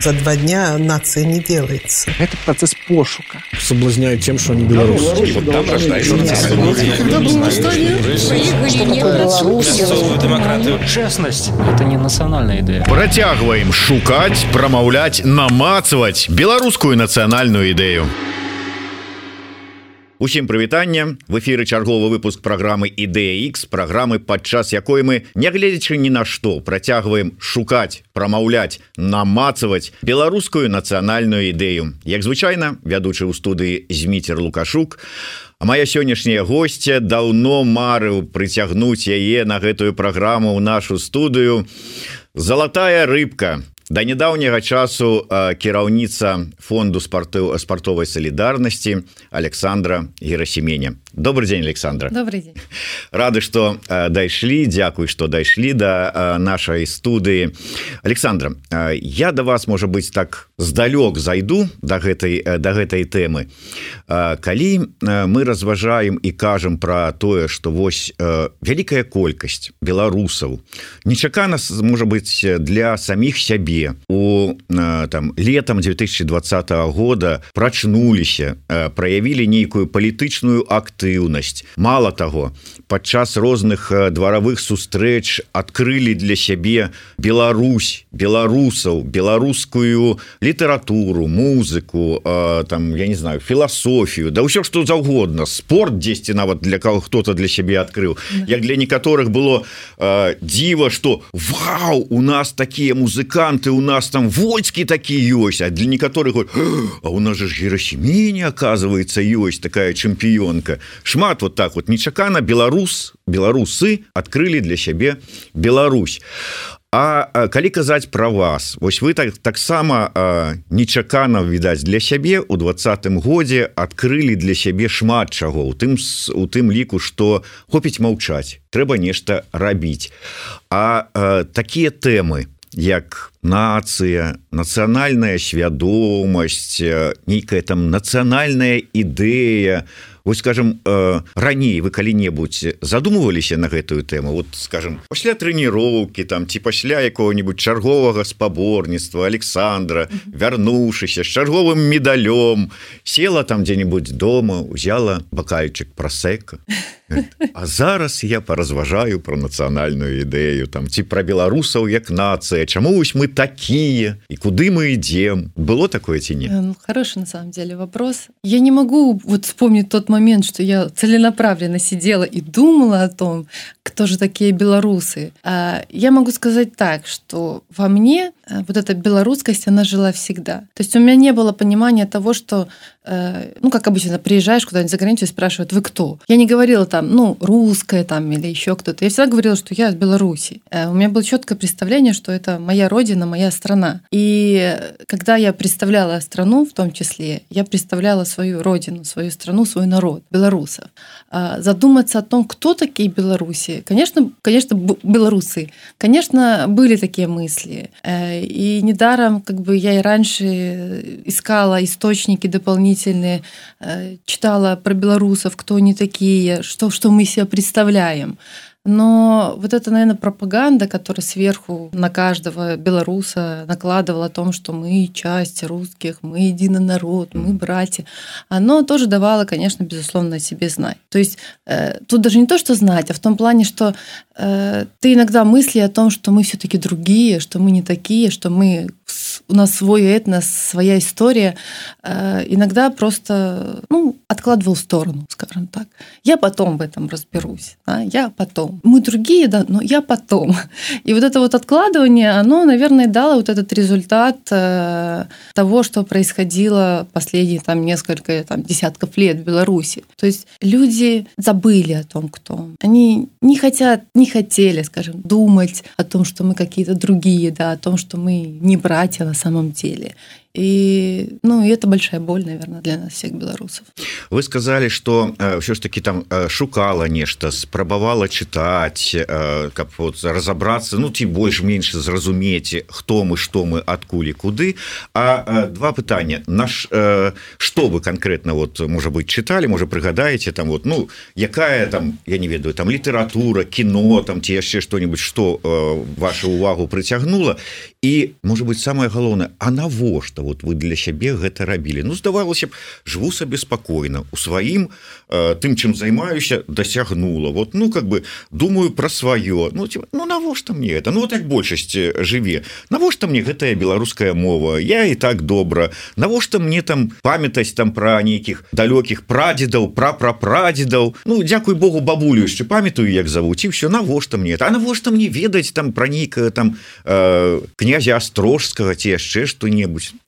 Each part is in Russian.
За два дня нация не делается. Это процесс пошука. Соблазняют тем, что они белорусы. И вот там рождается демократию. Честность – это не национальная идея. Працягваем шукаць, прамаўляць, намацаваць беларускую нацыянальную ідэю. Усім прывітання в эфиры чарговы выпуск программы ідэX программы падчас якой мы нягледзячы ні на што працягваем шукаць прамаўляць намацаваць беларускую нацыянальную ідэю. Як звычайна вядучы ў студыі зміцер лукашук. А моя сённяшняя гостця даўно марыў прыцягнуць яе на гэтую праграму ў нашу студыю. Залатая рыбка да нядаўняга часу кіраўніца фонду спарту спартовай салідарнасці Александра герасеменя добрый день Александра. Добрый день. рады что дайшлі Дякуй что дайшлі до да нашай студыі Александра я до да вас можа быть так здалёк зайду до да гэтай до да гэтай тэмы калі мы разважаем і кажам про тое что вось вялікая колькасць беларусаў нечакана можа быть для саміх сябе. У там летом 2020 года прачнуліся проявілі нейкую палітычную актыўнасць мало того падчас розных дваравых сустрэч открыли для сябе Беларусь беларусаў беларускую літаратуру музыку там я не знаю філасофію да ўсё что заўгодна спорт 10 нават для кого кто-то для сябе открыл як для некаторых было дзіва что Вау у нас такие музыканты ты у нас там войскі такі ёсць а для некаторых а у нас же герасемене оказывается ёсць такая чэмпіёнка шмат вот так вот. Нечакана беларус беларусы открыли для сябе Беларусь. А калі казаць про вас вось вы так таксама нечакана відаць для сябе у двадцатым годзе открыли для сябе шмат чаго. У тым у тым ліку что хопіць маўчаць трэба нешта рабіць. А, а такія тэмы як нацыя нацыянальная свядомасць нейкая там нацыянальная ідэя Вось скажем э, раней вы калі-небудзь задумываліся на гэтую тэму вот скажем пасля трэніроўкі там ці пасля якого-нибудь чарговага спаборніцтва Александра вярнуўшыся з чарговым медалём села там дзе-нибудь дома узяла бакальчык прасека А зараз я паразважаю про нацыянальную ідэю там ці про беларусаў як нацыя Чаму вось мы такие і куды мы ідем было такое ці не? Ну, хороший на самом деле вопрос. Я не могу вот вспомнить тот момент что я целенаправленно сидела и думала о том кто же такие белорусы. А, я могу сказать так что во мне вот эта белорусскость она жила всегда. То есть у меня не было понимания того что э, ну как обычно приезжаешь куда-нибудь за границу и спрашивают вы кто? Я не говорила там ну русская там или еще кто-то. Я всегда говорила что я из Беларуси. Э, у меня было четкое представление что это моя родина моя страна. И когда я представляла страну в том числе я представляла свою родину свою страну свой народ белорусов задуматься о том кто такие беларуси конечно конечно белорусы. Конечно были такие мысли. Э, и недаром как бы я и раньше искала источники дополнительные э, читала про белорусов кто они такие что что мы себя представляем но вот это, наверное, пропаганда, которая сверху на каждого белоруса накладывала о том, что мы часть русских, мы единый народ, мы братья, оно тоже давало, конечно, безусловно, о себе знать. То есть э, тут даже не то, что знать, а в том плане, что э, ты иногда мысли о том, что мы все-таки другие, что мы не такие, что мы у нас свой этнос, своя история, э, иногда просто ну, откладывал в сторону, скажем так. Я потом в этом разберусь, да, я потом. Мы другие, да, но я потом. И вот это вот откладывание, оно, наверное, дало вот этот результат э, того, что происходило последние там несколько там, десятков лет в Беларуси. То есть люди забыли о том, кто. Они не хотят, не хотели, скажем, думать о том, что мы какие-то другие, да, о том, что мы не братья на самом деле. И, ну, и это большая боль, наверное, для нас всех белорусов. Вы сказали, что э, все ж таки там э, шукала нечто, спрабавала читать, э, как вот разобраться, ну, ті больш-менш зразумець, хто мы, что мы, і куды. А э, два пытання. Наш, э, что вы конкретно, вот, может быть, читали, может, пригадаете, там, вот, ну, якая там, я не ведаю, там, литература, кино, там, ті яшчэ что-нибудь, что э, вашу увагу прыцягнула. І, может быть, самое галоўнае, а навошта вот вы для сябе гэта рабілі. Ну здавалася б жыву сабе спакойна у сваім э, тым чым займаюся дасягнула. Вот ну как бы думаю про сваё. Ну, ну навошта мне это ну вот як большасць жыве. Навошта мне гэтая беларуская мова? Я і так добра. Навошта мне там памятаць там про нейкіх далёкіх прадзедаў пра пра прадзедаў ну дзякуй Богу бабулю яшчэ памятаю як завуць і все навошта мне это а навошта мне ведаць там про нейкае там э, князя астрожскага ці яшчэ что-небудзь Э,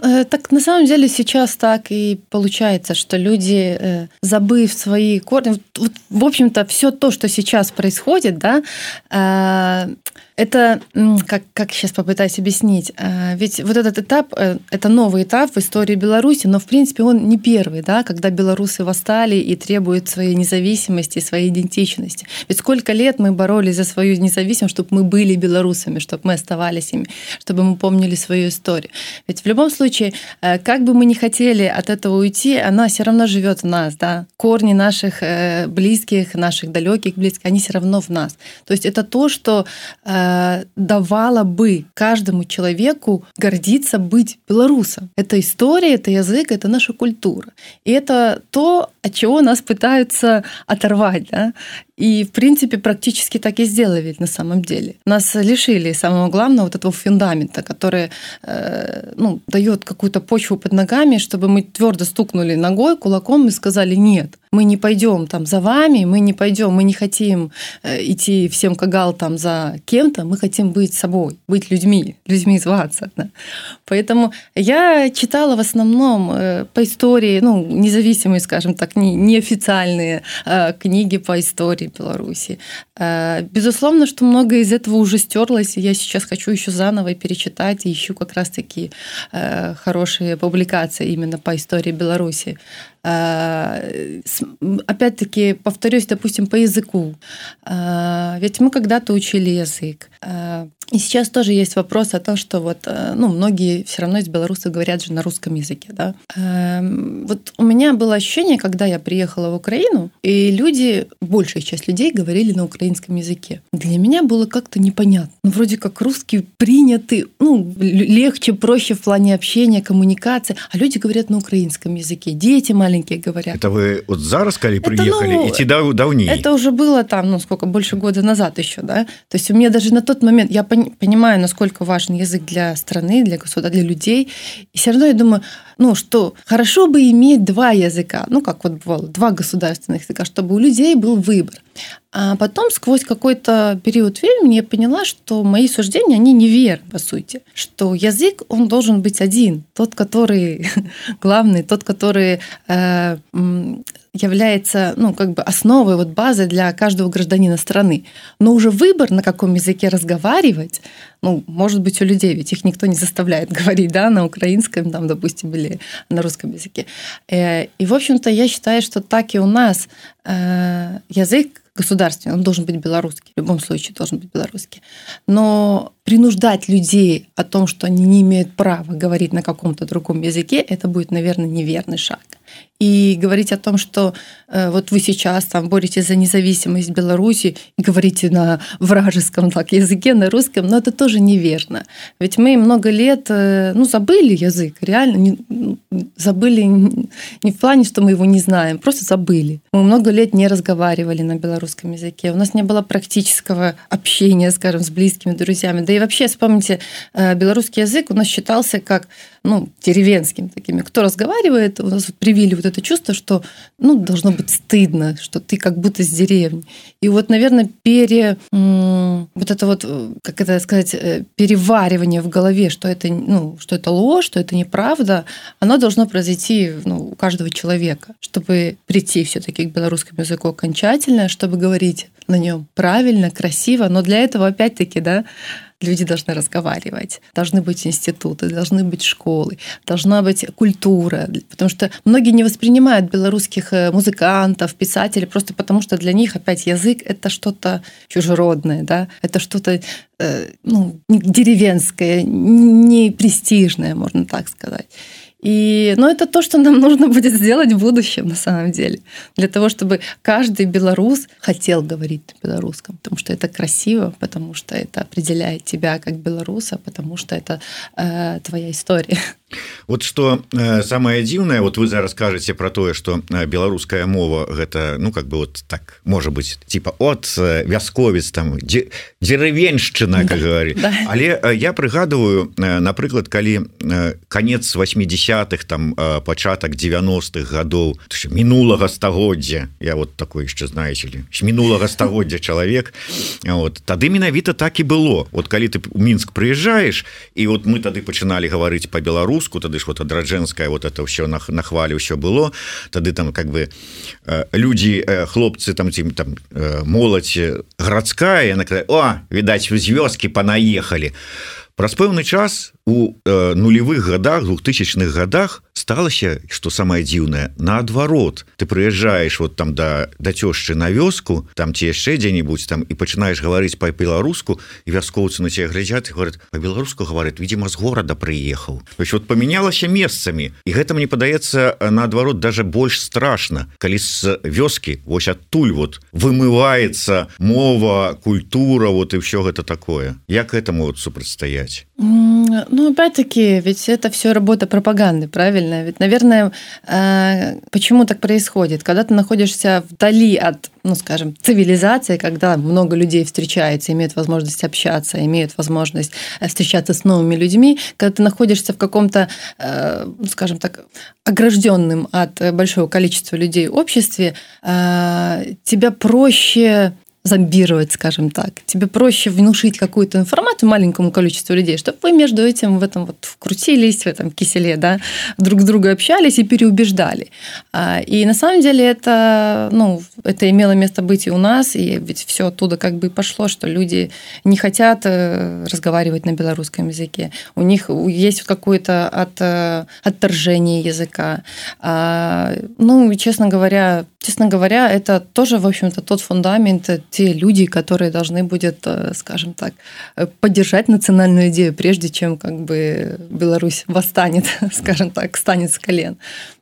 так на самом деле сейчас так и получается, что люди, э, забыв свои корни, вот, в общем-то, все то, что сейчас происходит, да, э, это, как, как сейчас попытаюсь объяснить, ведь вот этот этап, это новый этап в истории Беларуси, но, в принципе, он не первый, да, когда белорусы восстали и требуют своей независимости, своей идентичности. Ведь сколько лет мы боролись за свою независимость, чтобы мы были белорусами, чтобы мы оставались ими, чтобы мы помнили свою историю. Ведь в любом случае, э, как бы мы ни хотели от этого уйти, она все равно живет в нас, да. Корни наших э, близких, наших далеких близких, они все равно в нас. То есть это то, что э, давало бы каждому человеку гордиться быть белорусом. Это история, это язык, это наша культура. И это то, от чего нас пытаются оторвать. Да? И, в принципе, практически так и сделали на самом деле. Нас лишили самого главного вот этого фундамента, который э, ну, дает какую-то почву под ногами, чтобы мы твердо стукнули ногой, кулаком и сказали «нет» мы не пойдем там за вами, мы не пойдем, мы не хотим э, идти всем кагал там за кем-то, мы хотим быть собой, быть людьми, людьми зваться. Да? Поэтому я читала в основном э, по истории, ну, независимые, скажем так, не, неофициальные э, книги по истории Беларуси. Безусловно, что многое из этого уже стерлось, и я сейчас хочу еще заново перечитать, и ищу как раз-таки хорошие публикации именно по истории Беларуси. Э, опять-таки, повторюсь, допустим, по языку. Э, ведь мы когда-то учили язык. Э, и сейчас тоже есть вопрос о том, что вот, ну, многие все равно из белорусов говорят же на русском языке, да. Эм, вот у меня было ощущение, когда я приехала в Украину, и люди, большая часть людей говорили на украинском языке. Для меня было как-то непонятно. Ну, вроде как русский принятый, ну, легче, проще в плане общения, коммуникации, а люди говорят на украинском языке. Дети маленькие маленькие говорят. Это вы вот зараз, коли приехали, ну, идти дав давнее? Это уже было там, ну, сколько, больше года назад еще, да? То есть у меня даже на тот момент, я понимаю, насколько важен язык для страны, для государства, для людей, и все равно я думаю, ну, что хорошо бы иметь два языка, ну, как вот бывало, два государственных языка, чтобы у людей был выбор. А потом, сквозь какой-то период времени, я поняла, что мои суждения, они неверны, по сути. Что язык, он должен быть один. Тот, который главный, тот, который э, является ну, как бы основой, вот базой для каждого гражданина страны. Но уже выбор, на каком языке разговаривать, ну, может быть, у людей, ведь их никто не заставляет говорить, да, на украинском, там, допустим, или на русском языке. Э, и, в общем-то, я считаю, что так и у нас э, язык государственный, он должен быть белорусский, в любом случае должен быть белорусский. Но принуждать людей о том, что они не имеют права говорить на каком-то другом языке, это будет, наверное, неверный шаг и говорить о том, что э, вот вы сейчас там боретесь за независимость Беларуси и говорите на вражеском так, языке, на русском, но это тоже неверно. Ведь мы много лет э, ну, забыли язык, реально не, забыли не в плане, что мы его не знаем, просто забыли. Мы много лет не разговаривали на белорусском языке, у нас не было практического общения, скажем, с близкими друзьями. Да и вообще, вспомните, э, белорусский язык у нас считался как ну, деревенским такими. Кто разговаривает, у нас вот привили вот это чувство, что ну, должно быть стыдно, что ты как будто с деревни. И вот, наверное, пере... Вот это вот, как это сказать, э, переваривание в голове, что это, ну, что это ложь, что это неправда, оно должно произойти ну, у каждого человека, чтобы прийти все таки к белорусскому языку окончательно, чтобы говорить на нем правильно, красиво. Но для этого, опять-таки, да, люди должны разговаривать, должны быть институты, должны быть школы, должна быть культура, потому что многие не воспринимают белорусских э, музыкантов, писателей просто потому, что для них опять язык это что-то чужеродное, да, это что-то э, ну, деревенское, не престижное, можно так сказать. И, но это то, что нам нужно будет сделать в будущем, на самом деле. Для того, чтобы каждый белорус хотел говорить на белорусском. Потому что это красиво, потому что это определяет тебя как белоруса, потому что это э, твоя история. вот что э, самое дзіўнае вот вы зараз скажете про тое что э, беларуская мова гэта ну как бы вот так может быть типа от э, вясковец там деревеньшчына как говорит да. але я прыгадываю напрыклад калі конец 80-х там пачатак 90-х годов мінулага стагоддзя. Я вот такой еще знаете ли мінулага стагоддзя чалавек. Вот. Тады менавіта так і было. Вот калі ты у мінск прыязджаешь і вот мы тады пачыналі гаварыць по-беларуску тады ж вот адраджэнская вот это все на нахвалі ўсё было. Тады там как бы э, люди э, хлопцы там ці там э, моладзь гарадская на О відаць з вёскі панаехалі праз пэўны час у э, нулевых годах двухтысячных годах сталася что самое дзіўное наадварот ты прыязджаешь вот там до да, да цёшчы на вёску там ці яшчэ дзе-нибудь там і пачынаешь гаварыць по-беларуску і вяскоўцы на тебе глядзяць говорят по-беларуску говорят видимо з горада прыехаў вот поменялася месцамі і гэта мне падаецца наадварот даже больш страшно. Калі з вёскі вось адтуль вот вымывается мова культура вот і все гэта такое. Як этому вот супрацьстаять ну, опять-таки, ведь это все работа пропаганды, правильно? Ведь, наверное, э, почему так происходит? Когда ты находишься вдали от, ну, скажем, цивилизации, когда много людей встречается, имеют возможность общаться, имеют возможность э, встречаться с новыми людьми, когда ты находишься в каком-то, э, ну, скажем так, огражденным от большого количества людей обществе, тебя проще зомбировать, скажем так. Тебе проще внушить какую-то информацию маленькому количеству людей, чтобы вы между этим в этом вот вкрутились, в этом киселе, да, друг с другом общались и переубеждали. А, и на самом деле это, ну, это имело место быть и у нас, и ведь все оттуда как бы пошло, что люди не хотят э, разговаривать на белорусском языке. У них есть какое-то от, э, отторжение языка. А, ну, честно говоря, честно говоря, это тоже, в общем-то, тот фундамент, те люди, которые должны будет, э, скажем так, э, поддержать национальную идею, прежде чем как бы Беларусь восстанет, скажем так, станет с колен.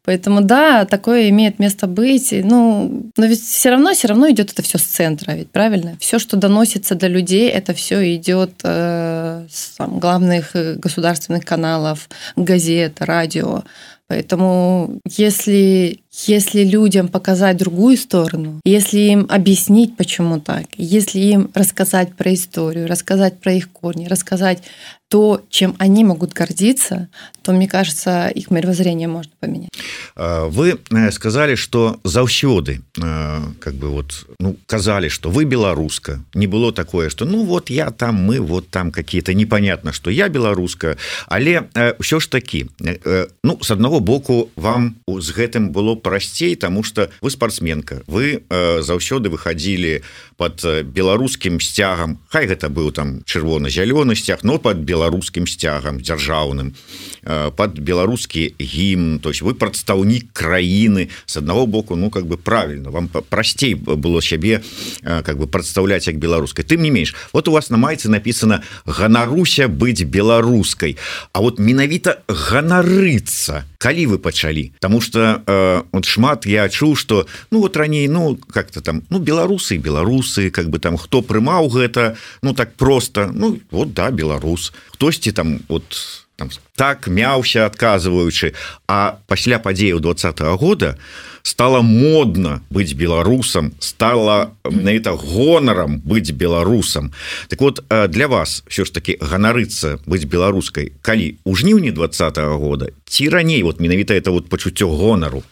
Поэтому да, такое имеет место быть. Ну, но ведь все равно, все равно идет это все с центра, ведь правильно? Все, что доносится до людей, это все идет э, с там, главных э, государственных каналов, газет, радио. Поэтому если, если людям показать другую сторону, если им объяснить, почему так, если им рассказать про историю, рассказать про их корни, рассказать то, чем они могут гордиться, то, мне кажется, их мировоззрение можно поменять. Вы э, сказали, что заўсёды э, как бы вот ну, казали, что вы белоруска. Не было такое, что ну вот я там, мы вот там какие-то непонятно, что я белоруска. Але все э, ж таки, ну, с одного боку, вам с гэтым было простей, потому что вы спортсменка. Вы заўсёды выходили под белорусским стягом. Хай гэта был там чырвона-зялёны стяг, но под беларускім сцягам дзяржаўным. Э, под беларускі гімн. То есть вы прадстаўнік краіны. С аднаго боку ну как бы правильно вам прасцей было сябе э, как бы прадстаўляць як беларускай. Ты не менш вот у вас на майцы написано ганаруся быць беларускай А вот менавіта ганарыцца калі вы пачалі. Тому что э, вот шмат я чуў что ну вот раней ну как-то там ну беларусы беларусы как бы там хто прымаў гэта ну так просто ну вот да беларус. Хтосьці там вот там так мяўся отказываючы а пасля падзеяў двадцатого года стало модно быть беларусам стало на это гонором быть беларусам так вот для вас все ж таки ганарыцца быть беларускай калі у жніўні двадцатого года ці раней вот менавіта это вот пачуццё гонору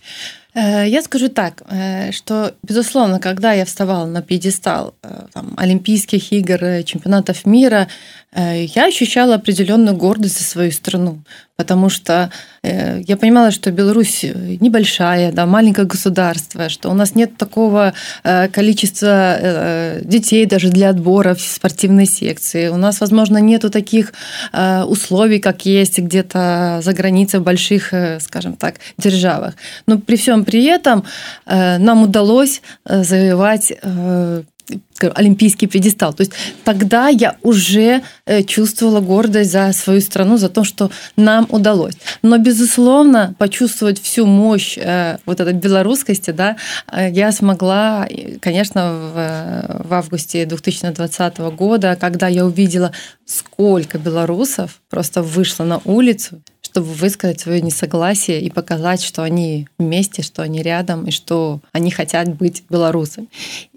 э, я скажу так э, что безусловно когда я вставала на пьедестал э, там, олимпийских игр чемпионатов мира я ощущала определенную гордость за свою страну, потому что я понимала, что Беларусь небольшая, да, маленькое государство, что у нас нет такого количества детей даже для отбора в спортивной секции. У нас, возможно, нету таких условий, как есть где-то за границей в больших, скажем так, державах. Но при всем при этом нам удалось завоевать олимпийский пьедестал. То есть тогда я уже э, чувствовала гордость за свою страну, за то, что нам удалось. Но, безусловно, почувствовать всю мощь э, вот этой белорусскости, да, э, я смогла, конечно, в, в августе 2020 года, когда я увидела, сколько белорусов просто вышло на улицу, чтобы высказать свое несогласие и показать, что они вместе, что они рядом и что они хотят быть белорусами.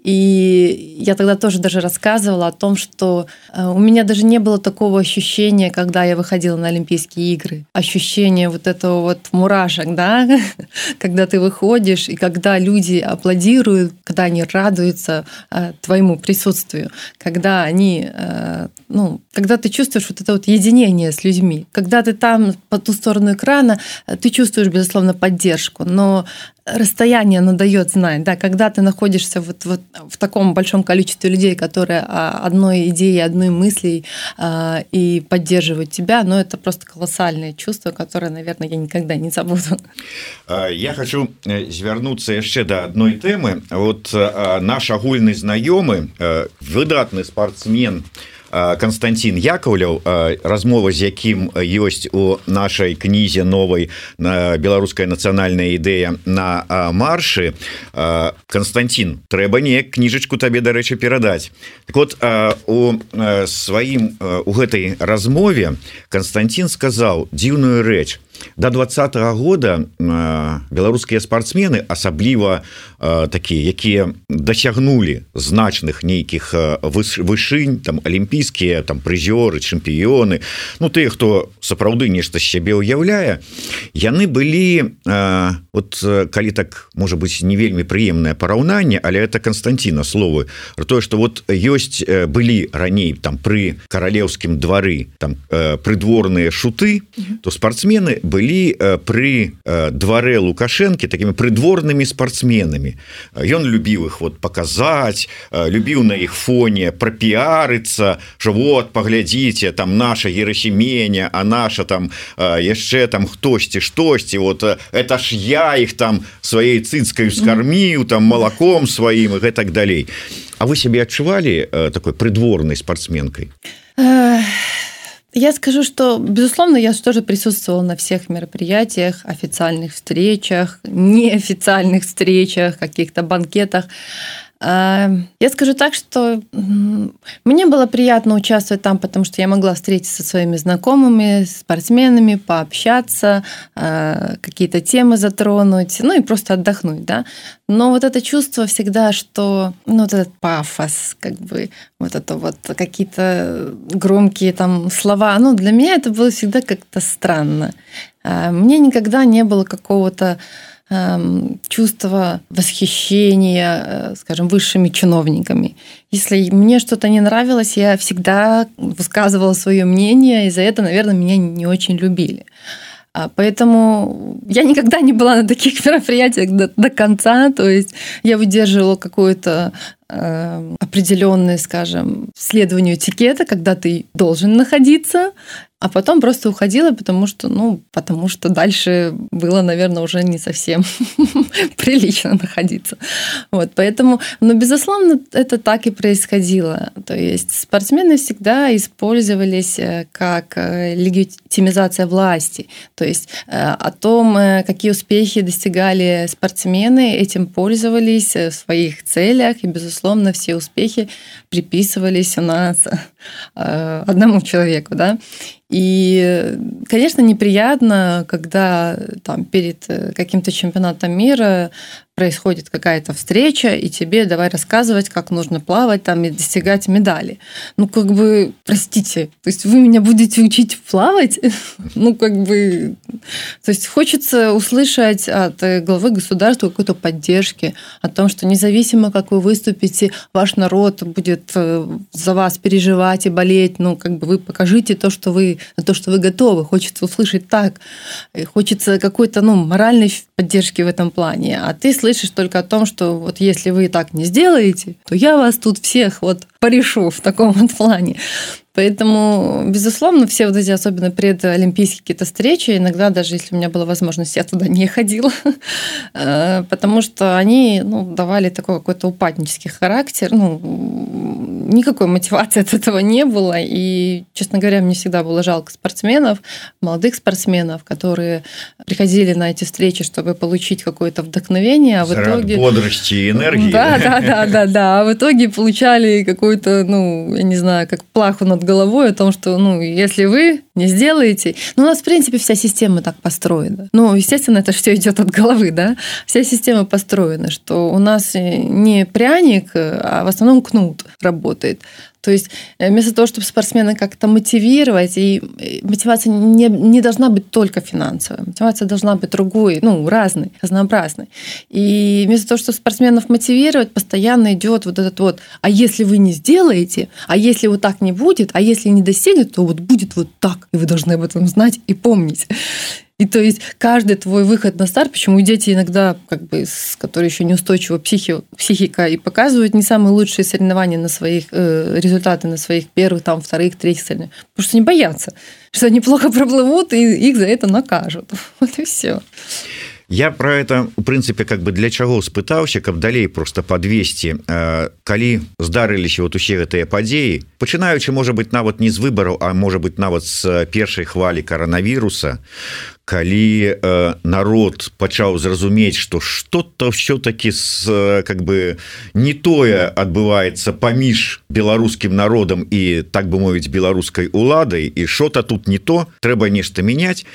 И я тогда тоже даже рассказывала о том, что э, у меня даже не было такого ощущения, когда я выходила на Олимпийские игры. Ощущение вот этого вот мурашек, да, когда ты выходишь, и когда люди аплодируют, когда они радуются э, твоему присутствию, когда они, э, ну, когда ты чувствуешь вот это вот единение с людьми, когда ты там по ту сторону экрана, ты чувствуешь, безусловно, поддержку, но расстояние оно дает знать, да, когда ты находишься вот, вот в таком большом количестве людей, которые а, одной идеей, одной мыслей а, и поддерживают тебя, но это просто колоссальное чувство, которое, наверное, я никогда не забуду. А, я хочу э, звярнуцца яшчэ да одной темы. вот наш агульны знаёмы э, выдатны спортсмен Константин Яковляў размова з якім ёсць у нашай кнізе новой на беларуская нацыянальная ідэя на маршы Константин трэба не кніжачку табе дарэчы перадаць. Так вот у сваім у гэтай размове Константин сказаў дзіўную рэч до двадцатого года беларускія спортсмены асабліва такія якія дасягнули значных нейкіх вышынь там алімпійскія там прызёры чэмпіёны Ну тыя хто сапраўды нешта з сябе ўяўляе яны былі вот калі так можа быть не вельмі прыемнае параўнанне але это Константина словы тое что вот ёсць былі раней там пры каралеўскім двары там прыдворныя шуты то спортсмены былі пры дваре лукашэнкі такими прыдворнымі спортсменамі ён любіў их вот показать любіў на іх фоне пропіарыцца что вот паглядзіце там наша ерасеменя а наша там яшчэ там хтосьці штосьці вот это ж я их там сваей цыцкаю скарміў там молоком сваім и гэтак далей. А вы себе адчувалі такой прыдворной спортсменкой я скажу, что, безусловно, я тоже присутствовала на всех мероприятиях, официальных встречах, неофициальных встречах, каких-то банкетах. Я скажу так, что мне было приятно участвовать там, потому что я могла встретиться со своими знакомыми, спортсменами, пообщаться, а, какие-то темы затронуть, ну и просто отдохнуть, да. Но вот это чувство всегда, что, ну, вот этот пафос, как бы, вот это вот какие-то громкие там слова, ну, для меня это было всегда как-то странно. А, мне никогда не было какого-то Эм, чувство восхищения, э, скажем, высшими чиновниками. Если мне что-то не нравилось, я всегда высказывала свое мнение, и за это, наверное, меня не очень любили. А, поэтому я никогда не была на таких мероприятиях до, до конца. То есть я выдерживала какое-то э, определенное, скажем, следование этикета, когда ты должен находиться, а потом просто уходила, потому что, ну, потому что дальше было, наверное, уже не совсем прилично находиться. Вот, поэтому, но, безусловно, это так и происходило. То есть спортсмены всегда использовались э, как э, легитимизация власти. То есть э, о том, какие успехи достигали спортсмены, этим пользовались в своих целях, и, безусловно, все успехи приписывались у нас одному человеку, да. И, конечно, неприятно, когда там перед э, каким-то чемпионатом мира происходит какая-то встреча, и тебе давай рассказывать, как нужно плавать там и достигать медали. Ну, как бы, простите, то есть вы меня будете учить плавать? Ну, как бы... То есть хочется услышать от главы государства какой-то поддержки, о том, что независимо, как вы выступите, ваш народ будет э, за вас переживать и болеть, ну, как бы вы покажите то, что вы, то, что вы готовы. Хочется услышать так. И хочется какой-то, ну, моральной поддержки в этом плане. А ты слышишь только о том, что вот если вы так не сделаете, то я вас тут всех вот порешу в таком вот плане. Поэтому, безусловно, все вот эти, особенно предолимпийские какие-то встречи, иногда даже если у меня была возможность, я туда не ходила, э, потому что они ну, давали такой какой-то упаднический характер. Ну, никакой мотивации от этого не было. И, честно говоря, мне всегда было жалко спортсменов, молодых спортсменов, которые приходили на эти встречи, чтобы получить какое-то вдохновение, а в итоге... Бодрости и энергии. Да, да, да, да, да. А в итоге получали какую-то, ну, я не знаю, как плаху над головой о том, что, ну, если вы не сделаете... Ну, у нас, в принципе, вся система так построена. Ну, естественно, это все идет от головы, да? Вся система построена, что у нас не пряник, а в основном кнут работает. То есть э, вместо того, чтобы спортсмена как-то мотивировать, и мотивация не, не должна быть только финансовая, мотивация должна быть другой, ну, разной, разнообразной. И вместо того, чтобы спортсменов мотивировать, постоянно идет вот этот вот, а если вы не сделаете, а если вот так не будет, а если не достигнет, то вот будет вот так, и вы должны об этом знать и помнить. И то есть каждый твой выход на старт, почему дети иногда, как бы, с, которые еще неустойчива психи, психика, и показывают не самые лучшие соревнования на своих э, результаты на своих первых, там, вторых, третьих соревнованиях, потому что они боятся, что они плохо проплывут, и их за это накажут. Вот и все. Я про это у прынцыпе как бы для чаго спытаўся каб далей просто подвесці калі здарыліся вот усе гэтыя падзеі пачынаючы можа быть нават не з выбараў а можа быть нават з першай хвалі коронавіруса калі э, народ пачаў зразумець что что-то все-таки с как бы не тое адбываецца паміж беларускім народам і так бы мовіць беларускай уладай і что-то тут не то трэба нешта мяняць.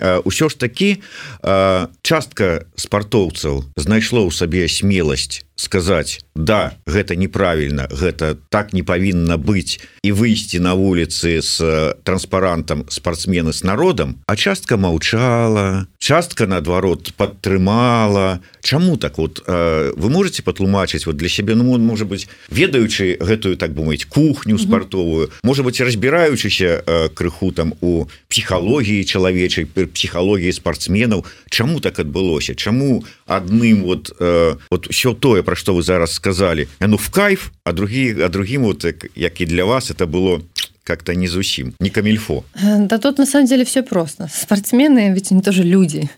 Ўсё ж таки э, частка спартоўцаў знайшло ў сабе смеласць сказаць да гэта неправільна гэта так не павінна быць і выйсці на вуліцы с транспарантам спортсмены с народам а частка маўчала частка наадварот падтрымала. Чаму так вот вы можете патлумачыць вот для сябе ну может быть ведаючы гэтую так бы мыць кухню спартовую может быть разбіраючыся крыху там у псіхалогіі чалавечай псіхалогіі спортсменаў Чаму так адбылося? Чаму адным вот вот все тое про что вы зараз сказали. Ну в кайф а другие а другим вот як и для вас это было как-то не зусім не камильфо. Да тут на самом деле все просто. Спортсмены ведь они тоже люди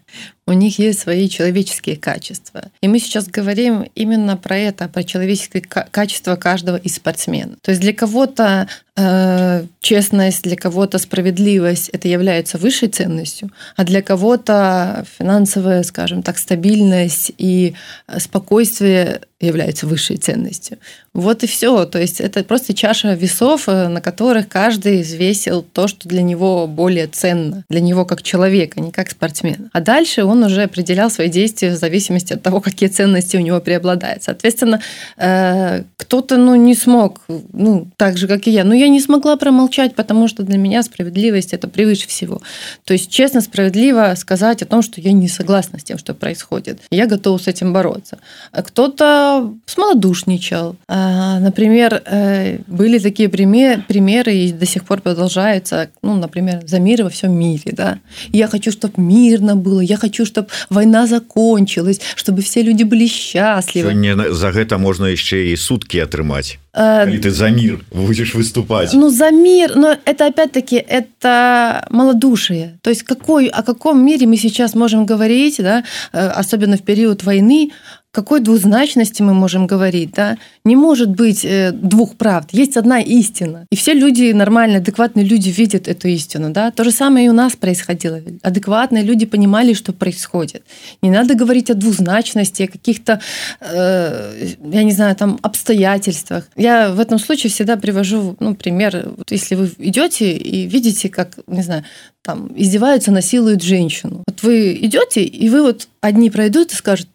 у них есть свои человеческие качества. И мы сейчас говорим именно про это, про человеческие качества каждого из спортсмена. То есть для кого-то э, честность, для кого-то справедливость это является высшей ценностью, а для кого-то финансовая, скажем так, стабильность и спокойствие является высшей ценностью. Вот и все. То есть это просто чаша весов, э, на которых каждый взвесил то, что для него более ценно, для него как человека, не как спортсмена. А дальше он он уже определял свои действия в зависимости от того, какие ценности у него преобладают. Соответственно, э, кто-то ну, не смог, ну, так же, как и я. Но я не смогла промолчать, потому что для меня справедливость – это превыше всего. То есть, честно, справедливо сказать о том, что я не согласна с тем, что происходит. Я готова с этим бороться. А кто-то смолодушничал. А, например, э, были такие примеры, и до сих пор продолжаются, ну, например, за мир во всем мире. Да? Я хочу, чтобы мирно было, я хочу, хочу чтобы война закончилась чтобы все люди были счастливы. Не за гэта можно еще и сутки атрымать а, ты за мир будешь выступать. Ну за мир но это опять-таки это малодушие. То есть какой о каком мире мы сейчас можем говорить да э, особенно в период войны какой двузначности мы можем говорить, да? Не может быть э, двух правд, есть одна истина. И все люди, нормальные, адекватные люди видят эту истину, да? То же самое и у нас происходило. Адекватные люди понимали, что происходит. Не надо говорить о двузначности, о каких-то, э, я не знаю, там, обстоятельствах. Я в этом случае всегда привожу, ну, пример. Вот если вы идете и видите, как, не знаю, там, издеваются, насилуют женщину. Вот вы идете, и вы вот одни пройдут и скажут,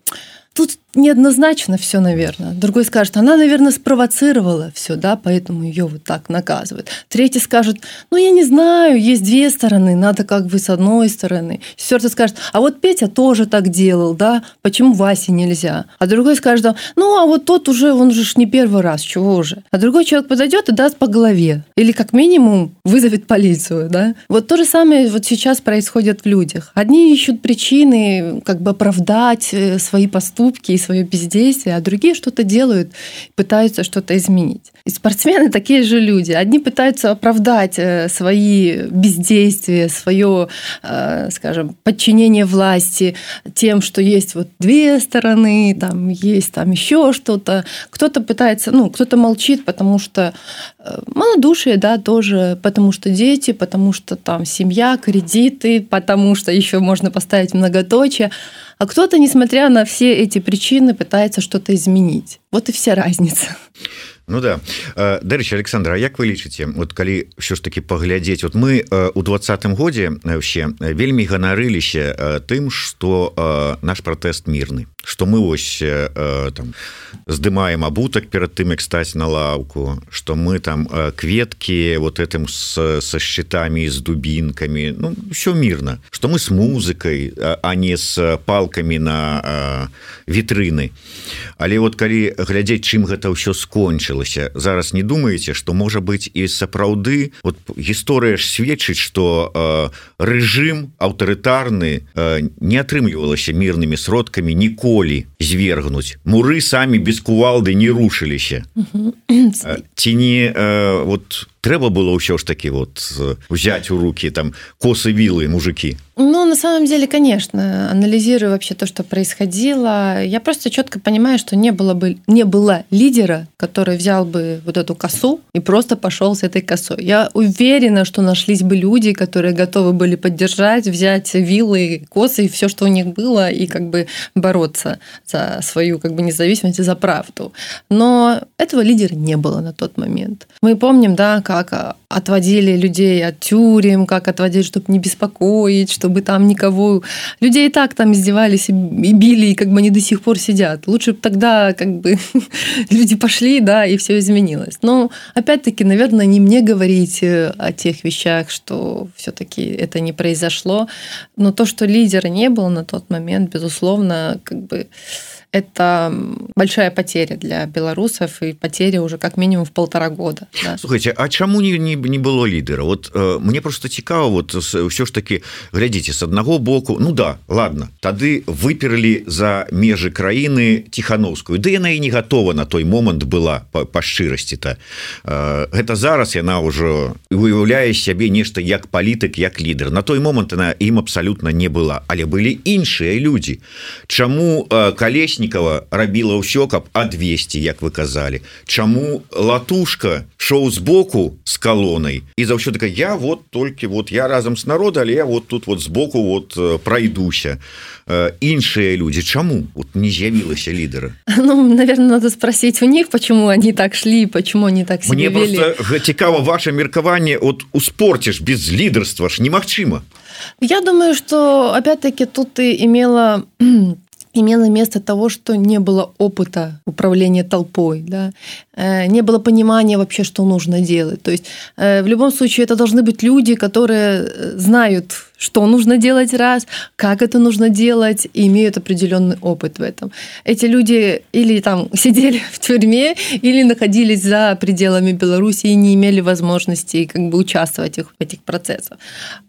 тут неоднозначно все, наверное. Другой скажет, она, наверное, спровоцировала все, да, поэтому ее вот так наказывают. Третий скажет, ну, я не знаю, есть две стороны, надо как бы с одной стороны. Четвертый скажет, а вот Петя тоже так делал, да, почему Васе нельзя? А другой скажет, ну, а вот тот уже, он же не первый раз, чего уже? А другой человек подойдет и даст по голове. Или как минимум вызовет полицию, да. Вот то же самое вот сейчас происходит в людях. Одни ищут причины как бы оправдать э, свои поступки свое бездействие, а другие что-то делают, пытаются что-то изменить. И спортсмены такие же люди. Одни пытаются оправдать э, свои бездействия, свое, э, скажем, подчинение власти тем, что есть вот две стороны, там есть там еще что-то. Кто-то пытается, ну, кто-то молчит, потому что э, малодушие, да, тоже, потому что дети, потому что там семья, кредиты, потому что еще можно поставить многоточие. А кто-то, несмотря на все эти причины, пытается что-то изменить. Вот и вся разница. Ну да. Дарэча Александра Як вы лічыце вот калі що ж таки паглядзець вот мы у двадцатым годзе вообще вельмі ганарыліся тым что наш пратэст мірны. Что мы ось там здымаем абутак перад тым як стаць на лаўку что мы там кветки вот этим с, со щитами з дубінками Ну все мирно что мы с музыкой а не с палками на вітрыны. Але вот калі глядзець чым гэта ўсё скончыло скончылася зараз не думаете что можа быть і сапраўды вот гісторыя ж сведчыць что э, рэжым аўтарытарны э, не атрымлівалася мірнымі сродкамі ніколі звергнуць. Муры самі без кувалды не рушыліся. Ці не э, вот трэба было ўсё ж таки вот взять у руки там косы вілы мужики Ну, на самом деле, конечно, анализируя вообще то, что происходило, я просто четко понимаю, что не было бы не было лидера, который взял бы вот эту косу и просто пошел с этой косой. Я уверена, что нашлись бы люди, которые готовы были поддержать, взять вилы, косы и все, что у них было, и как бы бороться за свою как бы независимость и за правду. Но этого лидера не было на тот момент. Мы помним, да, как отводили людей от тюрем, как отводили, чтобы не беспокоить, чтобы там никого... Людей и так там издевались и били, и как бы они до сих пор сидят. Лучше бы тогда как бы люди пошли, да, и все изменилось. Но опять-таки, наверное, не мне говорить э, о тех вещах, что все таки это не произошло. Но то, что лидера не было на тот момент, безусловно, как бы это большая потеря для белорусов и потеря уже как минимум в полтора года да. слухайте а чаму не, не, не было лідера? Вот э, мне просто цікава вот все ж таки глядзіце с аднаго боку ну да ладно тады выперлі за межы краіны тихохановскую да яна і не готова на той момант была по, по шчырасці то э, гэта зараз яна ўжо выяўляе сябе нешта як палітык як лідар на той момант она ім абсалютна не была. Але былі іншыя люди Чаму э, калесь Мечнікова рабіла ўсё каб адвесці як вы казалі. Чаму латушка шоу збоку с калонай? І заўсёды такая я вот толькі вот я разам с народа але я вот тут вот сбоку вот э, пройдуся іншыя люди Чаму? Вот не з'явілася лідера ну, наверное надо спросить у них почему они так шли почему они так мне цікава ваше меркаванне от у спорте ж без лідарства ж немагчыма. Я думаю что опять-таки тут ты имела имело место того, что не было опыта управления толпой, да, э, не было понимания вообще, что нужно делать. То есть э, в любом случае это должны быть люди, которые э, знают что нужно делать раз, как это нужно делать, и имеют определенный опыт в этом. Эти люди или там сидели в тюрьме, или находились за пределами Беларуси и не имели возможности как бы участвовать в этих процессах.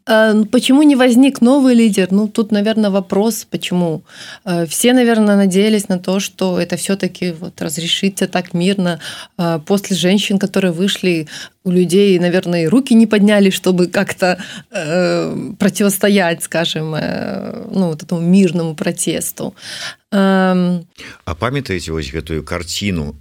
А, ну, почему не возник новый лидер? Ну, тут, наверное, вопрос, почему. А, все, наверное, надеялись на то, что это все-таки вот разрешится так мирно а, после женщин, которые вышли у людей, наверное, руки не подняли, чтобы как-то э, противостоять, скажем, э, ну, вот этому мирному протесту. А памятаеце вось гэтую карціну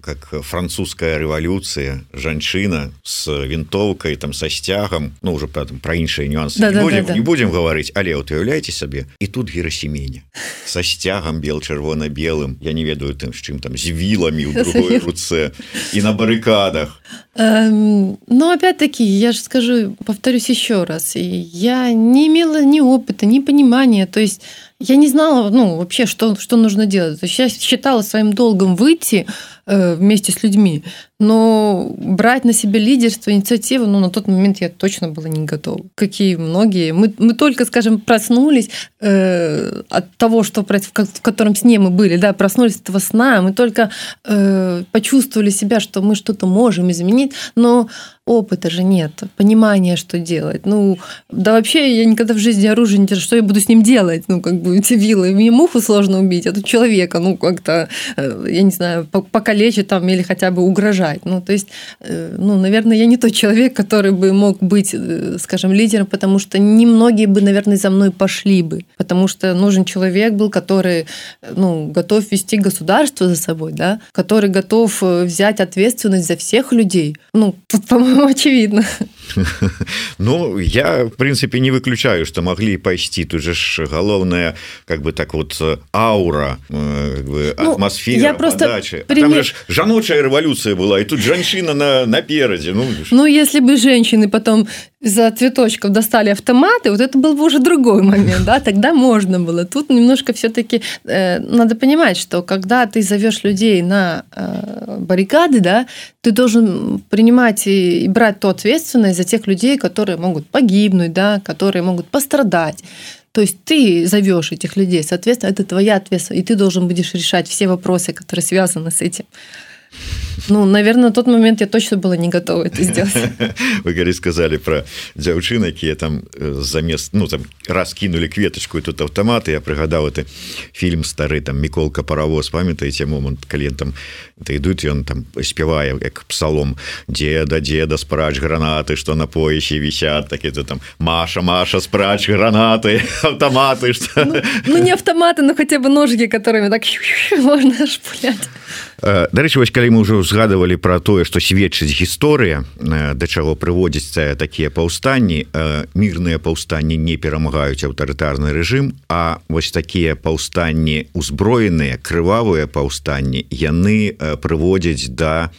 как французская рэвалюцыя жанчына с вінтоўкай там са сцягам Ну уже про іншыя нюансы да, не, да, будем, да, да. не будем гаварыць але вот уяўляеце сабе і тут герасеменя са сцягам бел чырвона-белым Я не ведаю тым з чым там з віламі ў другой руцэ і на барыкадах Но опять-таки, я же скажу, повторюсь еще раз, я не имела ни опыта, ни понимания. То есть я не знала, ну, вообще, что, что нужно делать. Я считала своим долгом выйти э, вместе с людьми, но брать на себя лидерство, инициативу, ну, на тот момент я точно была не готова. Какие многие. Мы, мы только, скажем, проснулись э, от того, что в котором сне мы были, да, проснулись от этого сна, мы только э, почувствовали себя, что мы что-то можем изменить, но опыта же нет, понимания, что делать. Ну, да вообще я никогда в жизни оружие не держу, что я буду с ним делать? Ну, как бы эти вилы, мне муху сложно убить, а тут человека, ну, как-то, э, я не знаю, покалечить там или хотя бы угрожать. Ну, то есть, э, ну, наверное, я не тот человек, который бы мог быть, э, скажем, лидером, потому что немногие бы, наверное, за мной пошли бы, потому что нужен человек был, который, ну, готов вести государство за собой, да, который готов взять ответственность за всех людей. Ну, тут, по-моему, очевидно Ну я в принципе не выключаю что могли пайсці тут же ж галоўная как бы так вот аура э, ну, атмосфера я просто пример... жаночая революция была и тут жанчына на напераде ну ну если бы женщины потом за цветочков достали автоматы вот это был бы уже другой момент да тогда можно было тут немножко все-таки э, надо понимать что когда ты зовешь людей на э, баррикады да ты должен принимать и брать ту ответственность за тех людей, которые могут погибнуть, да, которые могут пострадать. То есть ты зовешь этих людей, соответственно, это твоя ответственность, и ты должен будешь решать все вопросы, которые связаны с этим. Ну, наверное, на тот момент я точно была не готова это сделать. Вы, говорит, сказали про дзяўчын, якія там э, замест ну там раз кинули кветочку и тут автомат я прыгадаў это фильм стары там міколка паровоз памятаеце момант клиентам это ідуць ён там спявае як псалом деда деда спрач гранаты что на поясе висят так это там Маша Маша спрач гранаты автоматы что ну, ну не автоматы но хотя бы ножики которыми так можно шпулять Дарэчы вось калі мы ўжо узгадывалі пра тое што сведчыць гісторыя да чаго прыводзіцца такія паўстанні мірныя паўстанні не перамагаюць аўтарытарны рэжым А вось такія паўстанні узброеныя крывавыя паўстанні яны прыводзяць да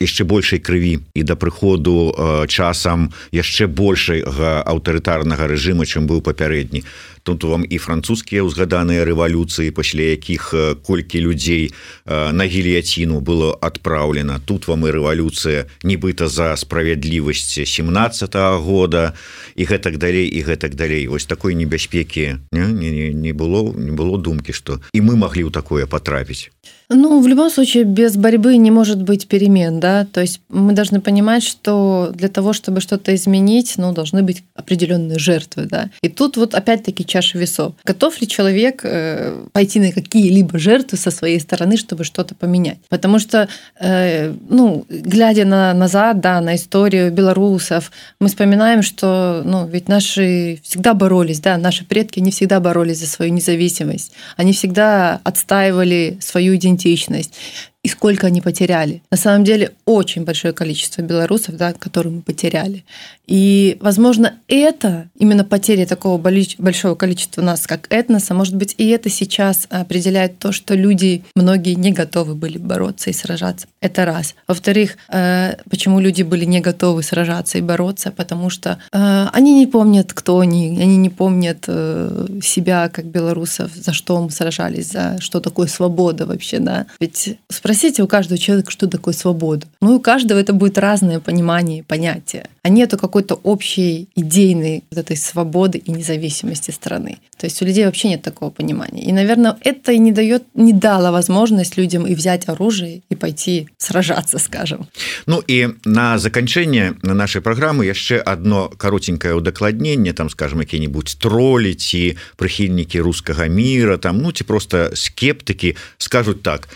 яшчэ большай крыві. І да прыходу часам яшчэ большай аўтарытарнага рэжыма чым быў папярэдні. Тут вам і французскія ўзгаданыя рэвалюцыі пасля якіх колькі людзей на гільяціну было адпраўлена. Тут вам і рэвалюцыя нібыта за справядлівасць 17 -го года і гэтак далей і гэтак далей. Вось такой небяспекі не, не, не, было не было думкі что і мы маглі ў такое потрапіць Ну, в любом случае, без борьбы не может быть перемен, да, то есть мы должны понимать, что для того, чтобы что-то изменить, ну, должны быть определенные жертвы, да. И тут вот опять-таки чаша весов. Готов ли человек э, пойти на какие-либо жертвы со своей стороны, чтобы что-то поменять? Потому что, э, ну, глядя на, назад, да, на историю белорусов, мы вспоминаем, что, ну, ведь наши всегда боролись, да, наши предки не всегда боролись за свою независимость. Они всегда отстаивали свою идентичность идентичность и сколько они потеряли. На самом деле очень большое количество белорусов, да, которые мы потеряли. И, возможно, это, именно потеря такого большого количества нас, как этноса, может быть, и это сейчас определяет то, что люди, многие не готовы были бороться и сражаться. Это раз. Во-вторых, э, почему люди были не готовы сражаться и бороться? Потому что э, они не помнят, кто они, они не помнят э, себя как белорусов, за что мы сражались, за что такое свобода вообще, да. Ведь спросите у каждого человека, что такое свобода. Ну, у каждого это будет разное понимание, понятие. А нету какой-то общей идейной вот этой свободы и независимости страны. То есть у людей вообще нет такого понимания. И, наверное, это и не дает, не дало возможность людям и взять оружие и пойти сражаться, скажем. Ну и на заканчэнне на нашей программы яшчэ одно коротенькое удакладнение там скажем какие-нибудь тролли ці прыхільнікі русского мира там ну ці просто скептыки скажут так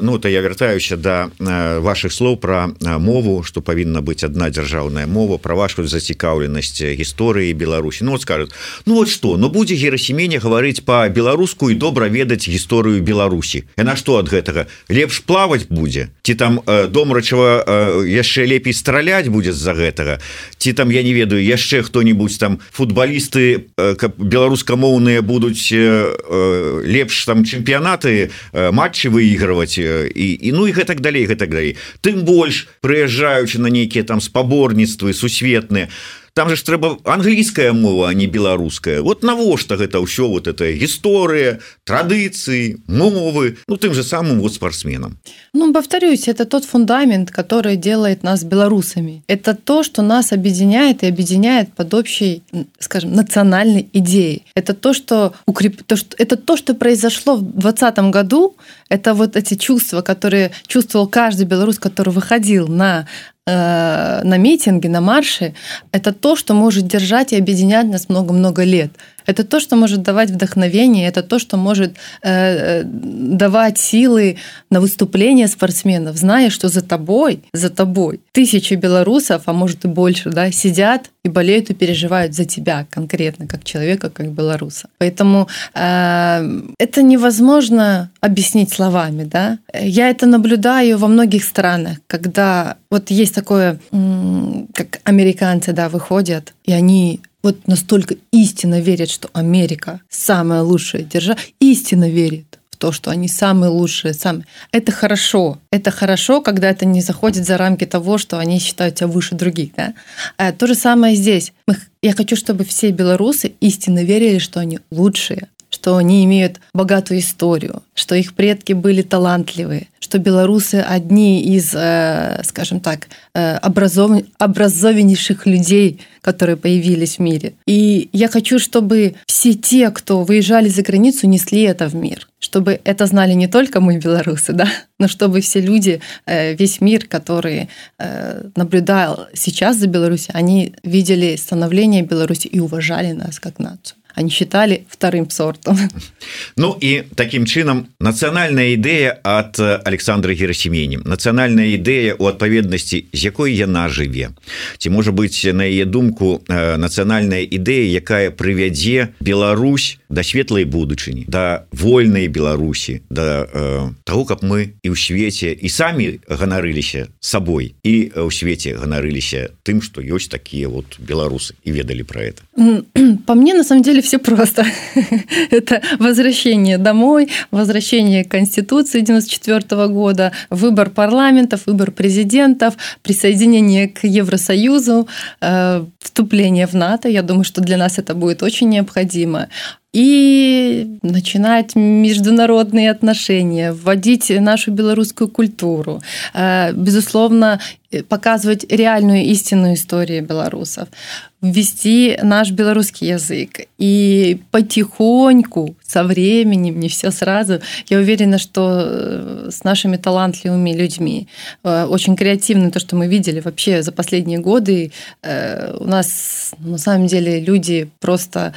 ну то я вяртаюся до да ваших слов про мову что павінна быть одна дзяржаўная мова права пабачку зацікаўленасць гісторыі Беларусі Ну вот скажут Ну вот что Ну будзе герасемене гаварыць по-беларуску і добра ведаць гісторыю Беларусі і на что ад гэтага лепш плаваць будзе ці там э, дом рачава э, яшчэ лепей страляць будзе з-за гэтага? Ці там я не ведаю яшчэ хто-нибудь там футболісты э, беларускамоўныя будуць э, э, лепш там чэмпіянаты э, матчы выигрываць э, і, і ну і гэтак далей гэтак далей тым больш прыязджаючы на нейкія там спаборніцтвы сусветныя там же ж трэба англійская мова а не беларуская. Вот навошта гэта ўсё вот это гісторыя традыцыі мовы ну тым же самым вот спортсменам Ну повторюсь это тот фундамент который делает нас белорусами. Это то что нас объединяет и объединяет под общей скажем национальной идеей. Это то что укреп то что это то что произошло в двадцатом году. Это вот эти чувства которые чувствовал каждый белорус который выходил на Э, на митинге, на марше, это то, что может держать и объединять нас много-много лет. Это то, что может давать вдохновение, это то, что может э, давать силы на выступление спортсменов, зная, что за тобой, за тобой тысячи белорусов, а может и больше, да, сидят и болеют и переживают за тебя конкретно, как человека, как белоруса. Поэтому э, это невозможно объяснить словами, да. Я это наблюдаю во многих странах, когда вот есть такое, как американцы, да, выходят, и они вот настолько истинно верят, что Америка самая лучшая держава, истинно верит в то, что они самые лучшие, самые. Это хорошо. Это хорошо, когда это не заходит за рамки того, что они считают себя выше других. Да? А то же самое здесь. Я хочу, чтобы все белорусы истинно верили, что они лучшие, что они имеют богатую историю, что их предки были талантливые, что белорусы одни из, э, скажем так, э, образов... образованнейших людей, которые появились в мире. И я хочу, чтобы все те, кто выезжали за границу, несли это в мир. Чтобы это знали не только мы, белорусы, да, но чтобы все люди, э, весь мир, который наблюдал сейчас за Беларусью, они видели становление Беларуси и уважали нас как нацию они считали вторым сортом. Ну і таким чынам нацыянальная ідэя от Александра герасеменем нацыянальная ідэя у адпаведнасці з якой яна жыве ці можа быть на яе думку нацыянальная ідэя якая прывядзе Беларусь да светлай будучыні да вольнай Беларусі да э, того каб мы і ў свеце і самі ганарыліся сабой і ў свеце ганарыліся тым что ёсць такія вот беларусы і ведалі про это. По мне на самом деле все просто. Это возвращение домой возвращение конституции 94 года выбор парламентов выбор президентов присоединение к евросоюзу э, вступление в нато. Я думаю что для нас это будет очень необходимо и начинать международные отношения, вводить нашу белорусскую культуру, э, безусловно, показывать реальную истинную историю белорусов, ввести наш белорусский язык. И потихоньку со временем не все сразу я уверена что э, с нашими талантливыми людьми э, очень креативно то что мы видели вообще за последние годы у нас на самом деле люди просто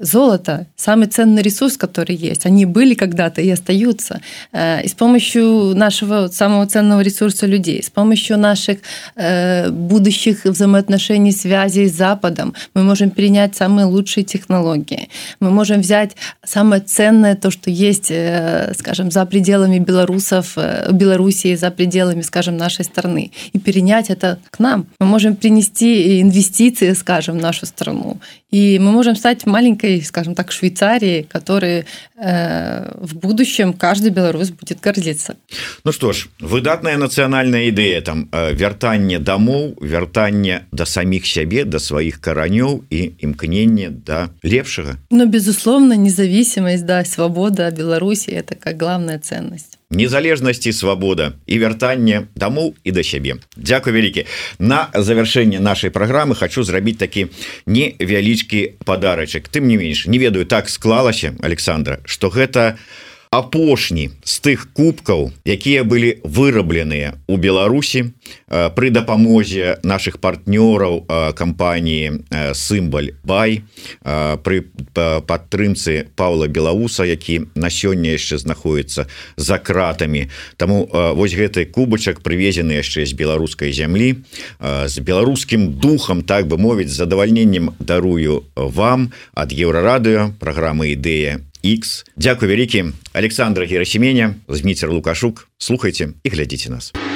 золото самый ценный ресурс который есть они были когда-то и остаются и с помощью нашего самого ценного ресурса людей с помощью наших э, будущих взаимоотношений, связей с Западом. Мы можем перенять самые лучшие технологии. Мы можем взять самое ценное, то, что есть, э, скажем, за пределами белорусов, э, Белоруссии, за пределами, скажем, нашей страны, и перенять это к нам. Мы можем принести инвестиции, скажем, в нашу страну. И мы можем стать маленькой, скажем так, Швейцарией, которой э, в будущем каждый белорус будет гордиться. Ну что ж, выдатная национальная идея там э, вяртанне дамоў вяртанне да саміх сябе да сваіх каранёў і імкнення да лепшага но безусловно независимость да свобода беларусі это как главная ценность Незалежнасці свабода і вяртанне дамоў і да сябе Дякую вялікі на завяршэнне нашай праграмы хочу зрабіць такі невялічкі падарачак. Тым не менш не ведаю так склалася Александра что гэта апошні з тых кубкаў якія былі вырабленыя у Беларусі пры дапамозе наших партнёраў кампаніі сімбаль бай при падтрымцы Павла белауса які на сёння яшчэ знаходіцца за кратамі. Таму вось гэты кубачак прывезены яшчэ з беларускай зямлі. З беларускім духам так бы мовіць задавальненнем дарую вам ад еўрарадыо праграмы ідэя X Дякую вялікі Александра герасеменя зміцер лукашук слухайте і глядзіце нас у